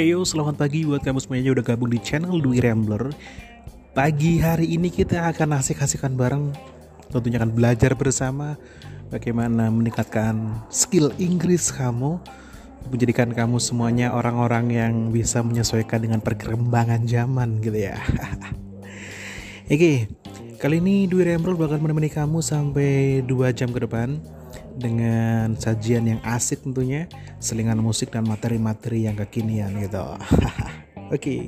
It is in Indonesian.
Heyo, selamat pagi buat kamu semuanya udah gabung di channel Dwi Rambler. Pagi hari ini kita akan asik-asikan bareng, tentunya akan belajar bersama bagaimana meningkatkan skill Inggris kamu, menjadikan kamu semuanya orang-orang yang bisa menyesuaikan dengan perkembangan zaman gitu ya. Oke, kali ini Dwi Rambler bakal menemani kamu sampai 2 jam ke depan dengan sajian yang asik tentunya, selingan musik dan materi-materi yang kekinian gitu. Oke. Okay.